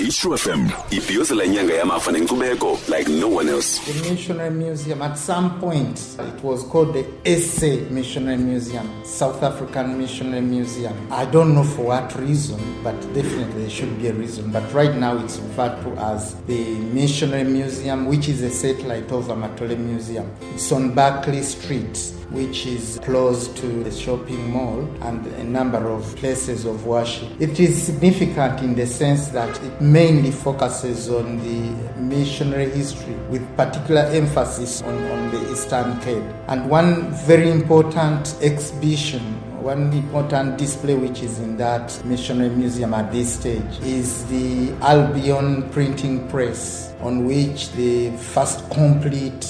itru fm ibhiyozela inyanga yamafa nenkcubeko like no one else The Missionary Museum, at some point, it was called the SA Missionary Museum, South African Missionary Museum. I don't know for what reason, but definitely there should be a reason. But right now it's referred to as the Missionary Museum, which is a satellite of Amatole Museum. It's on Berkeley Street which is close to the shopping mall and a number of places of worship. It is significant in the sense that it mainly focuses on the missionary history with particular emphasis on, on the Eastern Cape. And one very important exhibition one important display which is in that missionary museum at this stage is the Albion printing press on which the first complete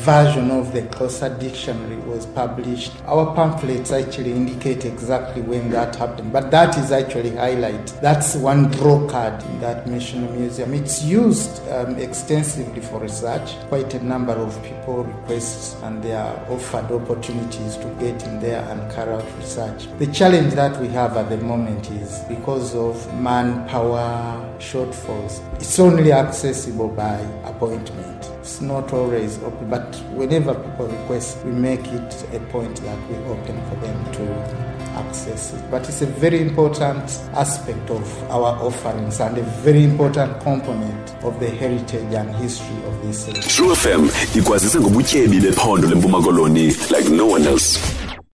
version of the Xhosa dictionary was published. Our pamphlets actually indicate exactly when that happened, but that is actually highlight. That's one draw card in that missionary museum. It's used um, extensively for research. Quite a number of people request and they are offered opportunities to get in there and carry out research. The challenge that we have at the moment is because of manpower shortfalls. It's only accessible by appointment. It's not always open, but whenever people request, we make it a point that we open for them to access it. But it's a very important aspect of our offerings and a very important component of the heritage and history of this tru fm ikwazise ngobutyebi bephondo lempuma koloni like no one else